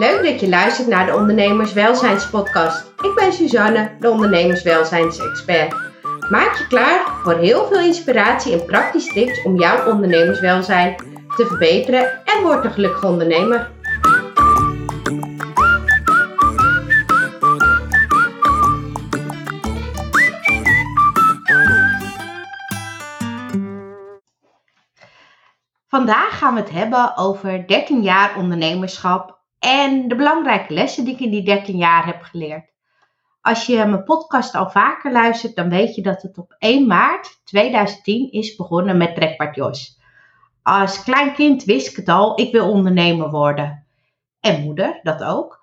Leuk dat je luistert naar de Ondernemerswelzijnspodcast. Ik ben Suzanne, de ondernemerswelzijnsexpert. Maak je klaar voor heel veel inspiratie en praktische tips om jouw ondernemerswelzijn te verbeteren en word een gelukkige ondernemer. Vandaag gaan we het hebben over 13 jaar ondernemerschap en de belangrijke lessen die ik in die 13 jaar heb geleerd. Als je mijn podcast al vaker luistert, dan weet je dat het op 1 maart 2010 is begonnen met Trekpaard Jos. Als klein kind wist ik het al, ik wil ondernemer worden. En moeder, dat ook.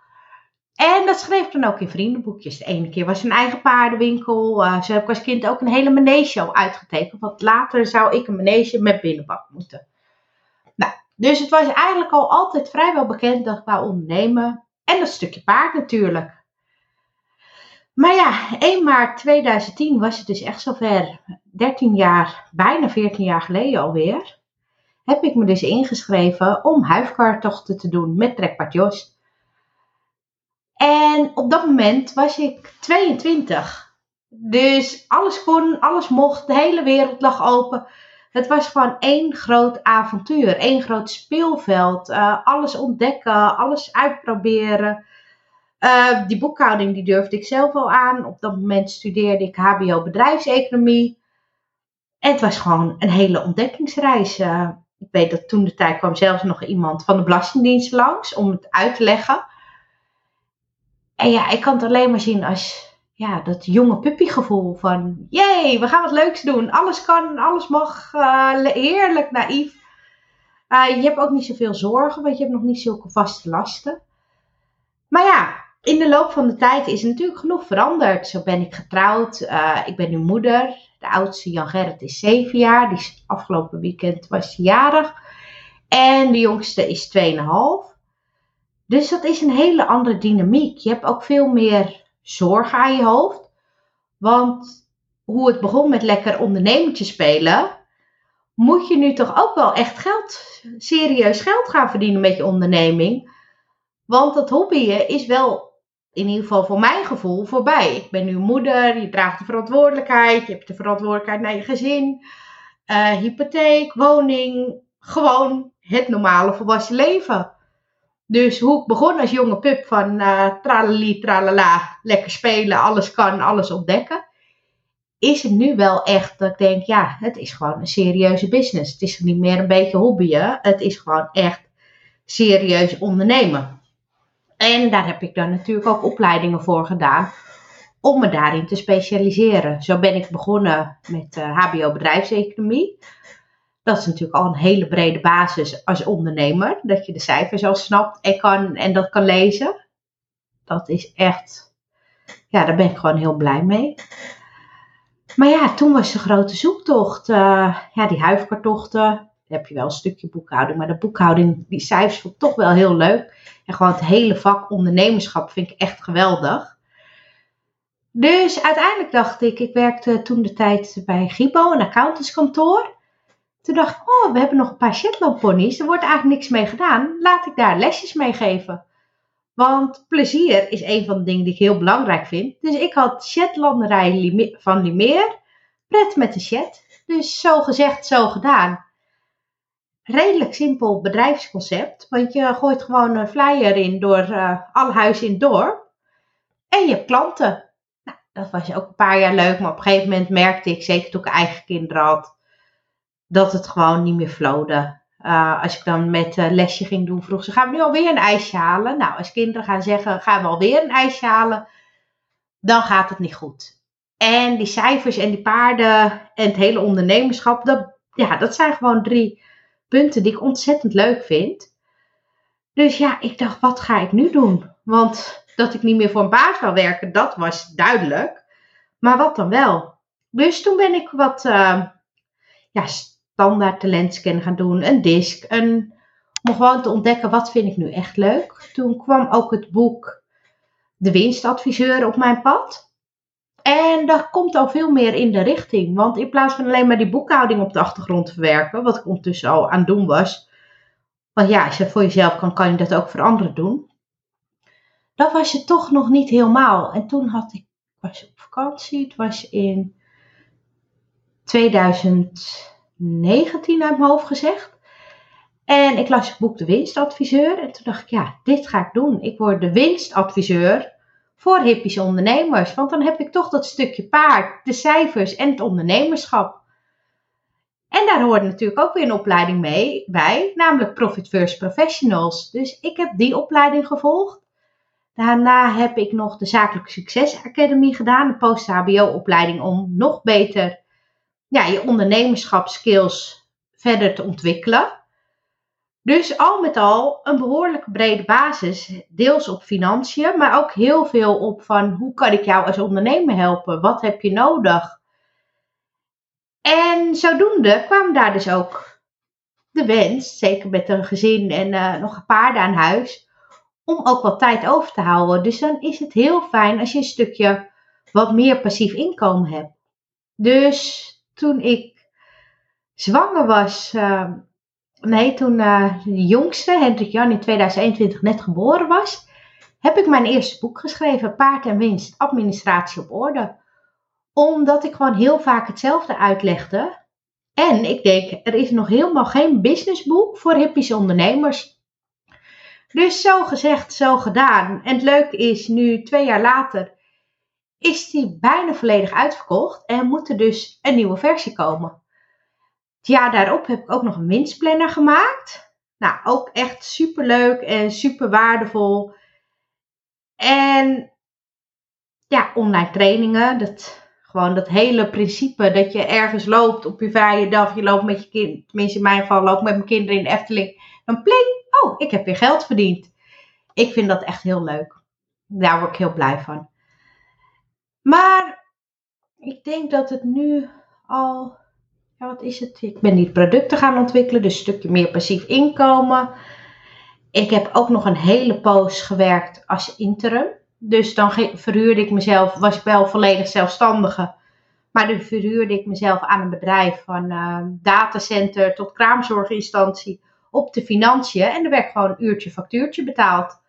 En dat schreef ik dan ook in vriendenboekjes. De ene keer was een eigen paardenwinkel. Uh, zo heb ik als kind ook een hele manege uitgetekend. Want later zou ik een manege met binnenbak moeten. Dus het was eigenlijk al altijd vrijwel bekend dat ik wou ondernemen. En dat stukje paard natuurlijk. Maar ja, 1 maart 2010 was het dus echt zover. 13 jaar, bijna 14 jaar geleden alweer. Heb ik me dus ingeschreven om huifkartochten te doen met Trekpaard Jos. En op dat moment was ik 22. Dus alles kon, alles mocht, de hele wereld lag open. Het was gewoon één groot avontuur, één groot speelveld. Uh, alles ontdekken, alles uitproberen. Uh, die boekhouding die durfde ik zelf wel aan. Op dat moment studeerde ik HBO bedrijfseconomie. En het was gewoon een hele ontdekkingsreis. Uh, ik weet dat toen de tijd kwam zelfs nog iemand van de Belastingdienst langs om het uit te leggen. En ja, ik kan het alleen maar zien als ja, dat jonge puppygevoel van, jee, we gaan wat leuks doen. Alles kan, alles mag, uh, heerlijk naïef. Uh, je hebt ook niet zoveel zorgen, want je hebt nog niet zulke vaste lasten. Maar ja, in de loop van de tijd is er natuurlijk genoeg veranderd. Zo ben ik getrouwd, uh, ik ben nu moeder. De oudste, Jan Gerrit, is 7 jaar. Die is, afgelopen weekend was jarig. En de jongste is 2,5. Dus dat is een hele andere dynamiek. Je hebt ook veel meer zorgen aan je hoofd. Want hoe het begon met lekker ondernemertje spelen, moet je nu toch ook wel echt geld, serieus geld gaan verdienen met je onderneming. Want dat hobbyen is wel, in ieder geval voor mijn gevoel, voorbij. Ik ben nu moeder, je draagt de verantwoordelijkheid, je hebt de verantwoordelijkheid naar je gezin, uh, hypotheek, woning, gewoon het normale volwassen leven. Dus hoe ik begon als jonge pup van uh, tralali, tralala, lekker spelen, alles kan, alles ontdekken. Is het nu wel echt dat ik denk, ja, het is gewoon een serieuze business. Het is niet meer een beetje hobbyen. Het is gewoon echt serieus ondernemen. En daar heb ik dan natuurlijk ook opleidingen voor gedaan. Om me daarin te specialiseren. Zo ben ik begonnen met uh, eh, HBO bedrijfseconomie. Dat is natuurlijk al een hele brede basis als ondernemer. Dat je de cijfers al snapt en, kan, en dat kan lezen. Dat is echt, ja, daar ben ik gewoon heel blij mee. Maar ja, toen was de grote zoektocht. Uh, ja, die huifkartochten. Heb je wel een stukje boekhouding. Maar de boekhouding, die cijfers vond ik toch wel heel leuk. En gewoon het hele vak ondernemerschap vind ik echt geweldig. Dus uiteindelijk dacht ik, ik werkte toen de tijd bij Gibo, een accountantskantoor. Toen dacht ik, oh, we hebben nog een paar Shetland ponies. Er wordt eigenlijk niks mee gedaan. Laat ik daar lesjes mee geven. Want plezier is een van de dingen die ik heel belangrijk vind. Dus ik had Shetlanderij van Limeer. Pret met de Shet. Dus zo gezegd, zo gedaan. Redelijk simpel bedrijfsconcept. Want je gooit gewoon een flyer in door uh, alle huizen in het dorp. En je hebt klanten. Nou, dat was ook een paar jaar leuk. Maar op een gegeven moment merkte ik, zeker toen ik eigen kinderen had dat het gewoon niet meer flowde. Uh, als ik dan met uh, lesje ging doen, vroeg ze: gaan we nu alweer een ijsje halen? Nou, als kinderen gaan zeggen: gaan we alweer een ijsje halen? Dan gaat het niet goed. En die cijfers en die paarden en het hele ondernemerschap, dat, ja, dat zijn gewoon drie punten die ik ontzettend leuk vind. Dus ja, ik dacht: wat ga ik nu doen? Want dat ik niet meer voor een baas wil werken, dat was duidelijk. Maar wat dan wel? Dus toen ben ik wat uh, ja, standaard talentscan gaan doen, een disc, om gewoon te ontdekken wat vind ik nu echt leuk. Toen kwam ook het boek De Winstadviseur op mijn pad. En daar komt al veel meer in de richting. Want in plaats van alleen maar die boekhouding op de achtergrond te verwerken, wat ik ondertussen al aan het doen was. Want ja, als je voor jezelf kan, kan je dat ook voor anderen doen. dat was je toch nog niet helemaal. En toen had ik, was op vakantie, het was in 2019 uit mijn hoofd gezegd. En ik las het boek De Winstadviseur. En toen dacht ik, ja, dit ga ik doen. Ik word de winstadviseur voor hippische ondernemers. Want dan heb ik toch dat stukje paard, de cijfers en het ondernemerschap. En daar hoort natuurlijk ook weer een opleiding mee, bij, namelijk Profit First Professionals. Dus ik heb die opleiding gevolgd. Daarna heb ik nog de Zakelijke Succes Academy gedaan, de post-HBO-opleiding om nog beter ja, je ondernemerschapskills verder te ontwikkelen. Dus al met al een behoorlijk brede basis, deels op financiën, maar ook heel veel op van hoe kan ik jou als ondernemer helpen? Wat heb je nodig? En zodoende kwam daar dus ook de wens, zeker met een gezin en uh, nog een paarden aan huis, om ook wat tijd over te houden. Dus dan is het heel fijn als je een stukje wat meer passief inkomen hebt. Dus toen ik zwanger was, uh, nee, toen uh, de jongste, Hendrik Jan, in 2021 net geboren was, heb ik mijn eerste boek geschreven, Paard en Winst, Administratie op Orde. Omdat ik gewoon heel vaak hetzelfde uitlegde. En ik denk, er is nog helemaal geen businessboek voor hippische ondernemers. Dus zo gezegd, zo gedaan. En het leuke is, nu twee jaar later is die bijna volledig uitverkocht en moet er dus een nieuwe versie komen. Het jaar daarop heb ik ook nog een winstplanner gemaakt. Nou, ook echt super leuk en super waardevol. En ja, online trainingen. Dat, gewoon dat hele principe dat je ergens loopt op je vrije dag. Je loopt met je kind, tenminste in mijn geval loop met mijn kinderen in de Efteling. Dan pling, oh, ik heb weer geld verdiend. Ik vind dat echt heel leuk. Daar word ik heel blij van. Maar ik denk dat het nu al, ja wat is het? Ik ben die producten gaan ontwikkelen, dus een stukje meer passief inkomen. Ik heb ook nog een hele poos gewerkt als interim. Dus dan verhuurde ik mezelf, was ik wel volledig zelfstandige. Maar dan verhuurde ik mezelf aan een bedrijf van uh, datacenter tot kraamzorginstantie op de financiën. En er werd gewoon een uurtje factuurtje betaald.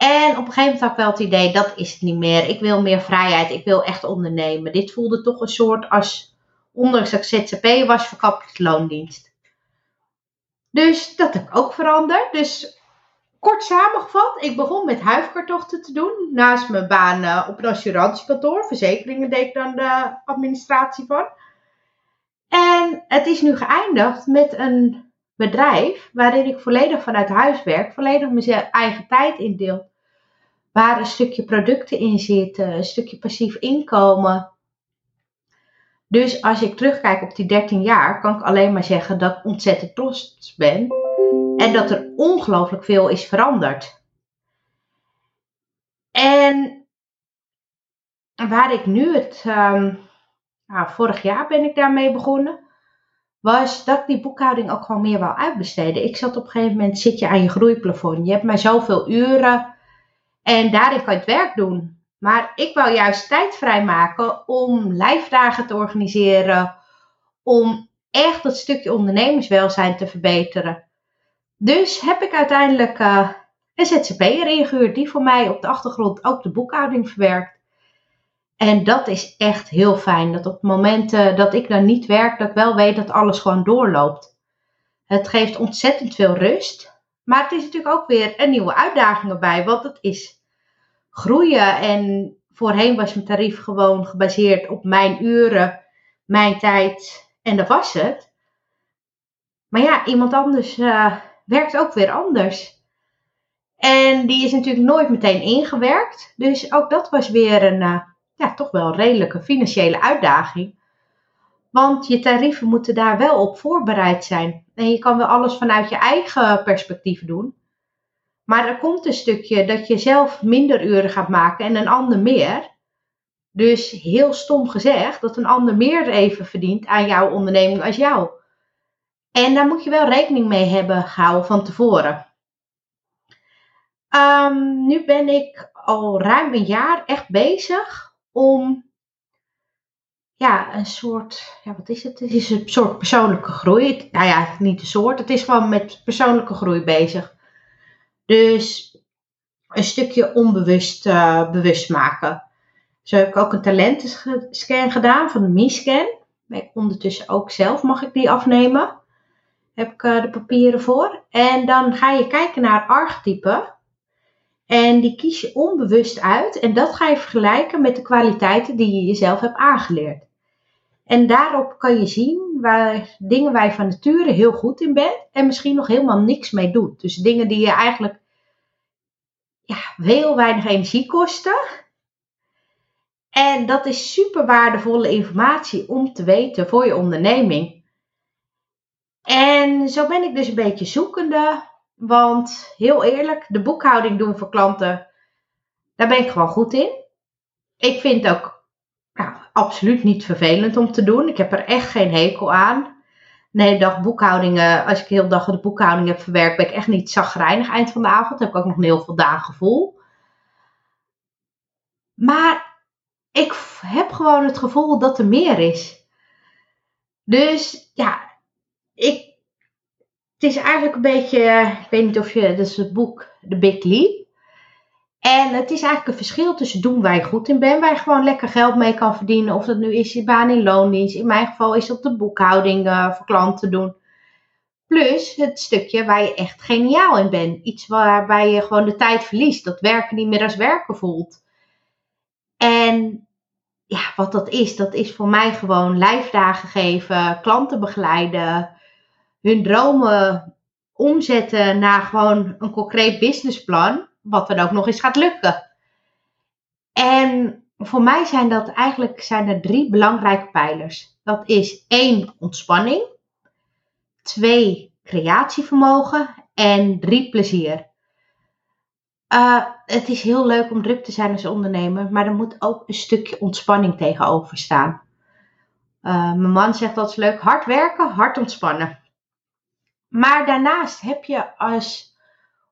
En op een gegeven moment had ik wel het idee, dat is het niet meer. Ik wil meer vrijheid, ik wil echt ondernemen. Dit voelde toch een soort als, ondanks dat ik ZZP was, verkapt loondienst. Dus dat heb ik ook veranderd. Dus kort samengevat, ik begon met huifkartochten te doen. Naast mijn baan uh, op een assurantiekantoor. Verzekeringen deed ik dan de administratie van. En het is nu geëindigd met een bedrijf waarin ik volledig vanuit huis werk. Volledig mijn eigen tijd indeel waar een stukje producten in zitten, een stukje passief inkomen. Dus als ik terugkijk op die 13 jaar, kan ik alleen maar zeggen dat ik ontzettend trots ben en dat er ongelooflijk veel is veranderd. En waar ik nu het, um, nou, vorig jaar ben ik daarmee begonnen, was dat ik die boekhouding ook gewoon meer wou uitbesteden. Ik zat op een gegeven moment, zit je aan je groeiplafond. Je hebt maar zoveel uren en daarin kan je het werk doen. Maar ik wil juist tijd vrijmaken om lijfdagen te organiseren. Om echt dat stukje ondernemerswelzijn te verbeteren. Dus heb ik uiteindelijk uh, een ZZP'er ingehuurd die voor mij op de achtergrond ook de boekhouding verwerkt. En dat is echt heel fijn. Dat op momenten dat ik dan niet werk, dat ik wel weet dat alles gewoon doorloopt. Het geeft ontzettend veel rust. Maar het is natuurlijk ook weer een nieuwe uitdaging erbij, want het is groeien. En voorheen was mijn tarief gewoon gebaseerd op mijn uren, mijn tijd en dat was het. Maar ja, iemand anders uh, werkt ook weer anders. En die is natuurlijk nooit meteen ingewerkt. Dus ook dat was weer een, uh, ja, toch wel redelijke financiële uitdaging. Want je tarieven moeten daar wel op voorbereid zijn. En je kan wel alles vanuit je eigen perspectief doen. Maar er komt een stukje dat je zelf minder uren gaat maken en een ander meer. Dus heel stom gezegd, dat een ander meer even verdient aan jouw onderneming als jou. En daar moet je wel rekening mee hebben gehouden van tevoren. Um, nu ben ik al ruim een jaar echt bezig om ja, een soort, ja, wat is het? Het is een soort persoonlijke groei. Nou ja, niet een soort, het is gewoon met persoonlijke groei bezig. Dus een stukje onbewust uh, bewust maken. Zo heb ik ook een talentenscan gedaan van de MiScan. Ben ondertussen ook zelf, mag ik die afnemen. Heb ik uh, de papieren voor. En dan ga je kijken naar archetypen. En die kies je onbewust uit. En dat ga je vergelijken met de kwaliteiten die je jezelf hebt aangeleerd. En daarop kan je zien waar dingen waar je van nature heel goed in bent. En misschien nog helemaal niks mee doet. Dus dingen die je eigenlijk ja, heel weinig energie kosten. En dat is super waardevolle informatie om te weten voor je onderneming. En zo ben ik dus een beetje zoekende. Want heel eerlijk, de boekhouding doen voor klanten, daar ben ik gewoon goed in. Ik vind ook absoluut niet vervelend om te doen. Ik heb er echt geen hekel aan. Hele dag boekhoudingen, als ik de hele dag de boekhouding heb verwerkt, ben ik echt niet zagrijnig eind van de avond. Heb ik ook nog een heel voldaan gevoel. Maar ik heb gewoon het gevoel dat er meer is. Dus ja, ik, het is eigenlijk een beetje, ik weet niet of je, dat is het boek The Big Leap. En het is eigenlijk een verschil tussen doen waar je goed in bent, waar je gewoon lekker geld mee kan verdienen. Of dat nu is je baan in loondienst. In mijn geval is dat de boekhouding uh, voor klanten doen. Plus het stukje waar je echt geniaal in bent. Iets waarbij je gewoon de tijd verliest. Dat werken niet meer als werken voelt. En ja, wat dat is, dat is voor mij gewoon lijfdagen geven, klanten begeleiden, hun dromen omzetten naar gewoon een concreet businessplan, wat dan ook nog eens gaat lukken. En voor mij zijn dat eigenlijk zijn er drie belangrijke pijlers. Dat is één, ontspanning. Twee, creatievermogen. En drie, plezier. Uh, het is heel leuk om druk te zijn als ondernemer, maar er moet ook een stukje ontspanning tegenover staan. Uh, mijn man zegt dat is leuk, hard werken, hard ontspannen. Maar daarnaast heb je als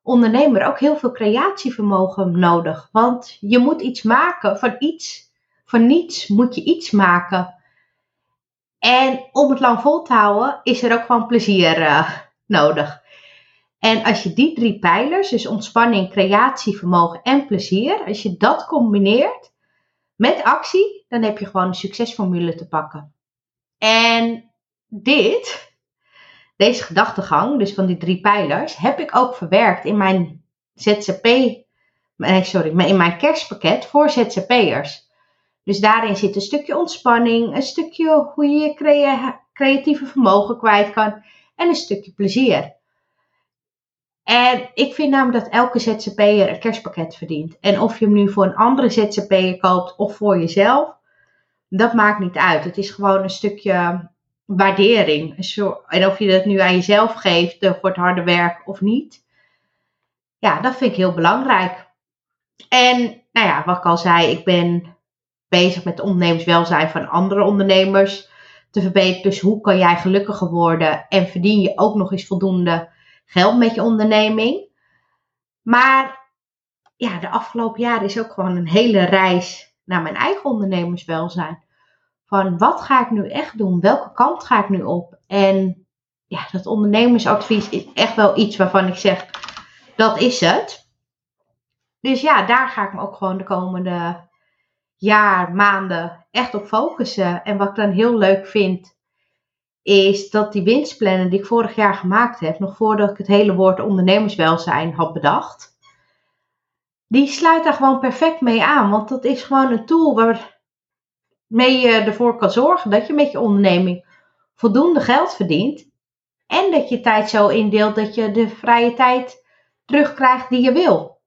ondernemer ook heel veel creatievermogen nodig. Want je moet iets maken van iets, van niets moet je iets maken. En om het lang vol te houden is er ook gewoon plezier uh, nodig. En als je die drie pijlers, dus ontspanning, creatievermogen en plezier, als je dat combineert met actie, dan heb je gewoon een succesformule te pakken. En dit, deze gedachtegang, dus van die drie pijlers, heb ik ook verwerkt in mijn ZZP, nee, sorry, in mijn kerstpakket voor ZZP'ers. Dus daarin zit een stukje ontspanning, een stukje hoe je je creatieve vermogen kwijt kan en een stukje plezier. En ik vind namelijk dat elke ZZP'er een kerstpakket verdient. En of je hem nu voor een andere ZZP'er koopt of voor jezelf, dat maakt niet uit. Het is gewoon een stukje waardering. En of je dat nu aan jezelf geeft eh, voor het harde werk of niet. Ja, dat vind ik heel belangrijk. En nou ja, wat ik al zei, ik ben bezig met het ondernemerswelzijn van andere ondernemers te verbeteren. Dus hoe kan jij gelukkiger worden en verdien je ook nog eens voldoende geld met je onderneming. Maar ja, de afgelopen jaren is ook gewoon een hele reis naar mijn eigen ondernemerswelzijn. Van wat ga ik nu echt doen? Welke kant ga ik nu op? En ja, dat ondernemersadvies is echt wel iets waarvan ik zeg, dat is het. Dus ja, daar ga ik me ook gewoon de komende jaar, maanden echt op focussen. En wat ik dan heel leuk vind, is dat die winstplannen die ik vorig jaar gemaakt heb, nog voordat ik het hele woord ondernemerswelzijn had bedacht, die sluit daar gewoon perfect mee aan. Want dat is gewoon een tool waarmee je ervoor kan zorgen dat je met je onderneming voldoende geld verdient. En dat je tijd zo indeelt dat je de vrije tijd terugkrijgt die je wil.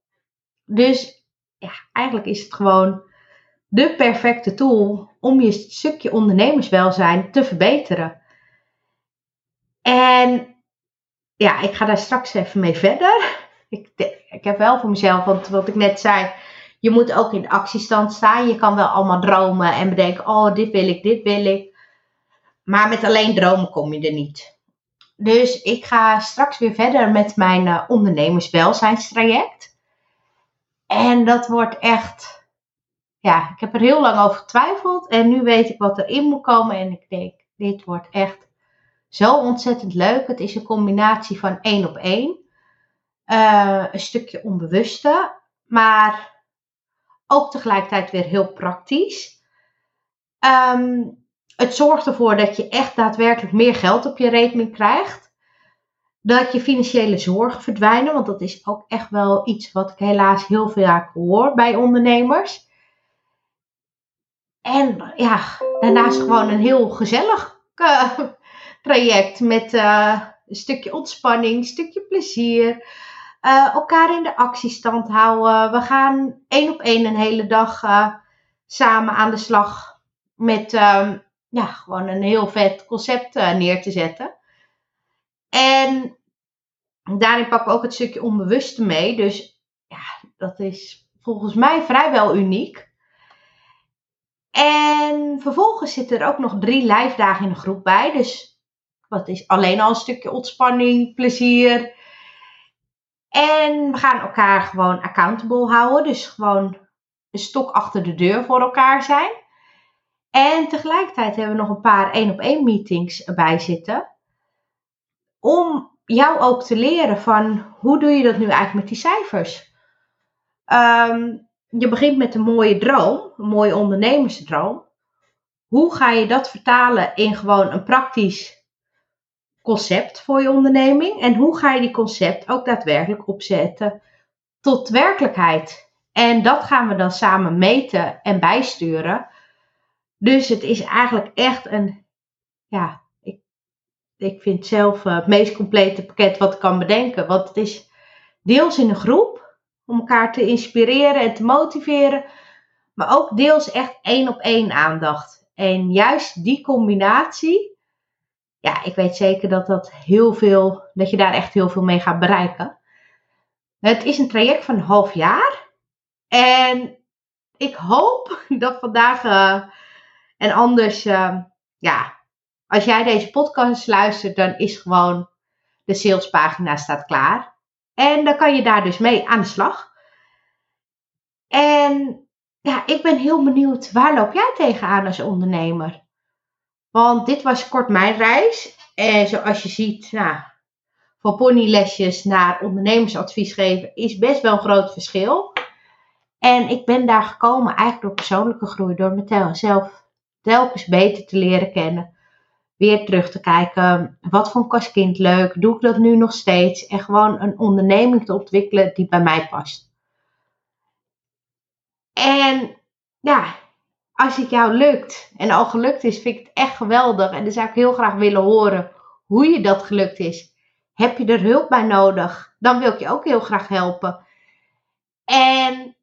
Dus ja, eigenlijk is het gewoon de perfecte tool om je stukje ondernemerswelzijn te verbeteren. En ja, ik ga daar straks even mee verder. Ik, ik heb wel voor mezelf, want wat ik net zei, je moet ook in actiestand staan. Je kan wel allemaal dromen en bedenken, oh, dit wil ik, dit wil ik. Maar met alleen dromen kom je er niet. Dus ik ga straks weer verder met mijn uh, ondernemerswelzijnstraject. En dat wordt echt, ja, ik heb er heel lang over getwijfeld. En nu weet ik wat erin moet komen. En ik denk, dit wordt echt zo ontzettend leuk. Het is een combinatie van één op één. Uh, een stukje onbewuste. maar ook tegelijkertijd weer heel praktisch. Ehm, het zorgt ervoor dat je echt daadwerkelijk meer geld op je rekening krijgt. Dat je financiële zorgen verdwijnen, want dat is ook echt wel iets wat ik helaas heel veel hoor bij ondernemers. En ja, daarnaast gewoon een heel gezellig uh, traject met uh, een stukje ontspanning, een stukje plezier. Uh, elkaar in de actiestand houden. We gaan één op één een hele dag samen aan de slag met um, ja, gewoon een heel vet concept neer te zetten. En daarin pakken we ook het stukje onbewuste mee. Dus ja, dat is volgens mij vrijwel uniek. En vervolgens zitten er ook nog drie live dagen in de groep bij. Dus wat is alleen al een stukje ontspanning, plezier. En we gaan elkaar gewoon accountable houden. Dus gewoon een stok achter de deur voor elkaar zijn. En tegelijkertijd hebben we nog een paar één op één meetings erbij zitten. Om jou ook te leren van hoe doe je dat nu eigenlijk met die cijfers. Um, je begint met een mooie droom, een mooie ondernemersdroom. Hoe ga je dat vertalen in gewoon een praktisch concept voor je onderneming? En hoe ga je die concept ook daadwerkelijk opzetten tot werkelijkheid? En dat gaan we dan samen meten en bijsturen. Dus het is eigenlijk echt een, ja, ik, ik vind zelf het meest complete pakket wat ik kan bedenken. Want het is deels in een groep, om elkaar te inspireren en te motiveren. Maar ook deels echt één op één aandacht. En juist die combinatie, ja, ik weet zeker dat dat heel veel, dat je daar echt heel veel mee gaat bereiken. Het is een traject van een half jaar. En ik hoop dat vandaag uh, en anders, uh, ja, als jij deze podcast luistert, dan is gewoon de salespagina staat klaar. En dan kan je daar dus mee aan de slag. En ja, ik ben heel benieuwd, waar loop jij tegenaan als ondernemer? Want dit was kort mijn reis. En zoals je ziet, nou, van ponylesjes naar ondernemersadvies geven is best wel een groot verschil. En ik ben daar gekomen eigenlijk door persoonlijke groei, door mezelf telkens beter te leren kennen weer terug te kijken. Wat vond ik als kind leuk? Doe ik dat nu nog steeds? En gewoon een onderneming te ontwikkelen die bij mij past. En ja, als het jou lukt en al gelukt is, vind ik het echt geweldig. En dan zou ik heel graag willen horen hoe je dat gelukt is. Heb je er hulp bij nodig? Dan wil ik je ook heel graag helpen. En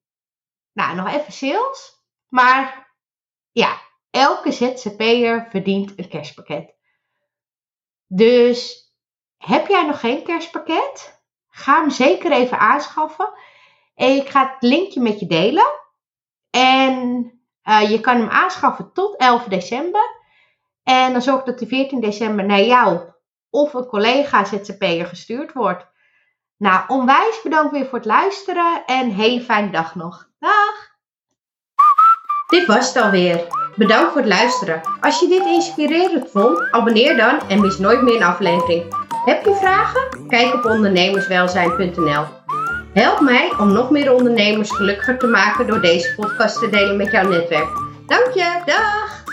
nou, nog even sales. Maar ja, elke ZZP'er verdient een kerstpakket. Dus heb jij nog geen kerstpakket? Ga hem zeker even aanschaffen. Ik ga het linkje met je delen. En uh, je kan hem aanschaffen tot 11 december. En dan zorg dat de 14 december naar jou of een collega ZZP'er gestuurd wordt. Nou, onwijs bedankt weer voor het luisteren en hele fijne dag nog. Dag! Dit was het alweer. Bedankt voor het luisteren. Als je dit inspirerend vond, abonneer dan en mis nooit meer een aflevering. Heb je vragen? Kijk op ondernemerswelzijn.nl. Help mij om nog meer ondernemers gelukkiger te maken door deze podcast te delen met jouw netwerk. Dank je, dag!